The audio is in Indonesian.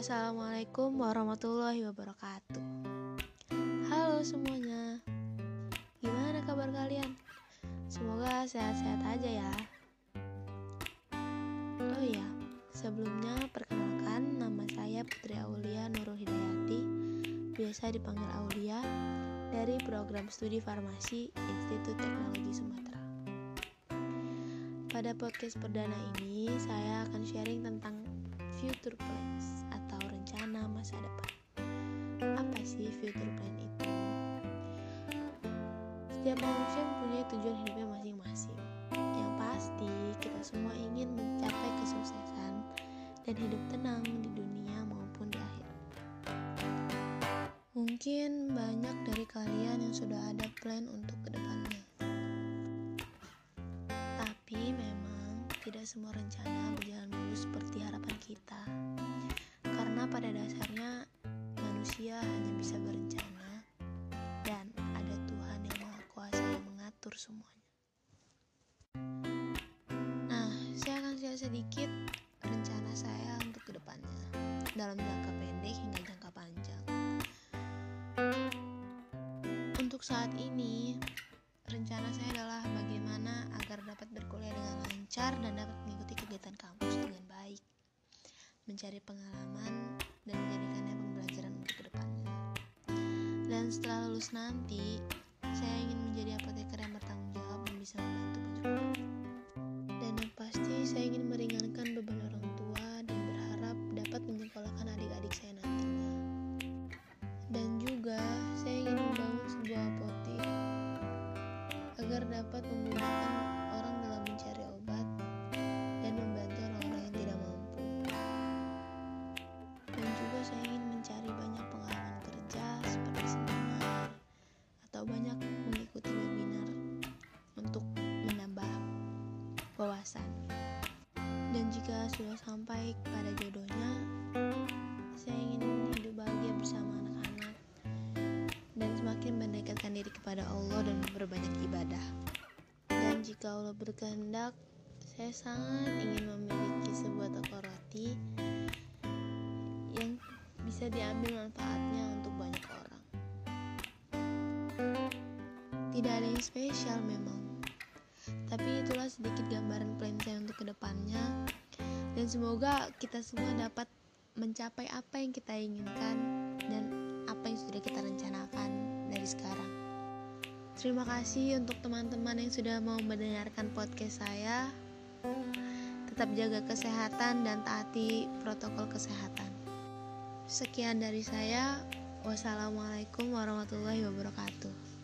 Assalamualaikum warahmatullahi wabarakatuh. Halo semuanya, gimana kabar kalian? Semoga sehat-sehat aja ya. Oh iya, sebelumnya perkenalkan nama saya Putri Aulia Nurul Hidayati, biasa dipanggil Aulia, dari program studi farmasi Institut Teknologi Sumatera. Pada podcast perdana ini, saya akan sharing tentang future plans atau rencana masa depan. Apa sih future plan itu? Setiap manusia mempunyai tujuan hidupnya masing-masing. Yang pasti, kita semua ingin mencapai kesuksesan dan hidup tenang di dunia maupun di akhirat. Mungkin banyak dari kalian yang sudah ada plan untuk ke depannya. Tapi memang tidak semua rencana berjalan mulus semuanya. Nah, saya akan share sedikit rencana saya untuk ke depannya dalam jangka pendek hingga jangka panjang. Untuk saat ini, rencana saya adalah bagaimana agar dapat berkuliah dengan lancar dan dapat mengikuti kegiatan kampus dengan baik, mencari pengalaman dan menjadikannya pembelajaran untuk ke depannya. Dan setelah lulus nanti, saya ingin menjadi apoteker yang pasti, saya ingin meringankan beban orang tua dan berharap dapat menyekolahkan adik-adik saya nantinya. Dan juga, saya ingin membangun sebuah apotek agar dapat memudahkan orang dalam mencari obat dan membantu orang-orang yang tidak mampu. Dan juga saya ingin mencari banyak pengalaman kerja seperti seminar atau banyak mengikuti webinar untuk menambah wawasan. Jika sudah sampai pada jodohnya, saya ingin hidup bahagia bersama anak-anak dan semakin mendekatkan diri kepada Allah dan berbanyak ibadah. Dan jika Allah berkehendak, saya sangat ingin memiliki sebuah toko roti yang bisa diambil manfaatnya untuk banyak orang. Tidak ada yang spesial memang, tapi itulah sedikit gambaran plan saya untuk ke depannya. Dan semoga kita semua dapat mencapai apa yang kita inginkan dan apa yang sudah kita rencanakan dari sekarang. Terima kasih untuk teman-teman yang sudah mau mendengarkan podcast saya. Tetap jaga kesehatan dan taati protokol kesehatan. Sekian dari saya. Wassalamualaikum warahmatullahi wabarakatuh.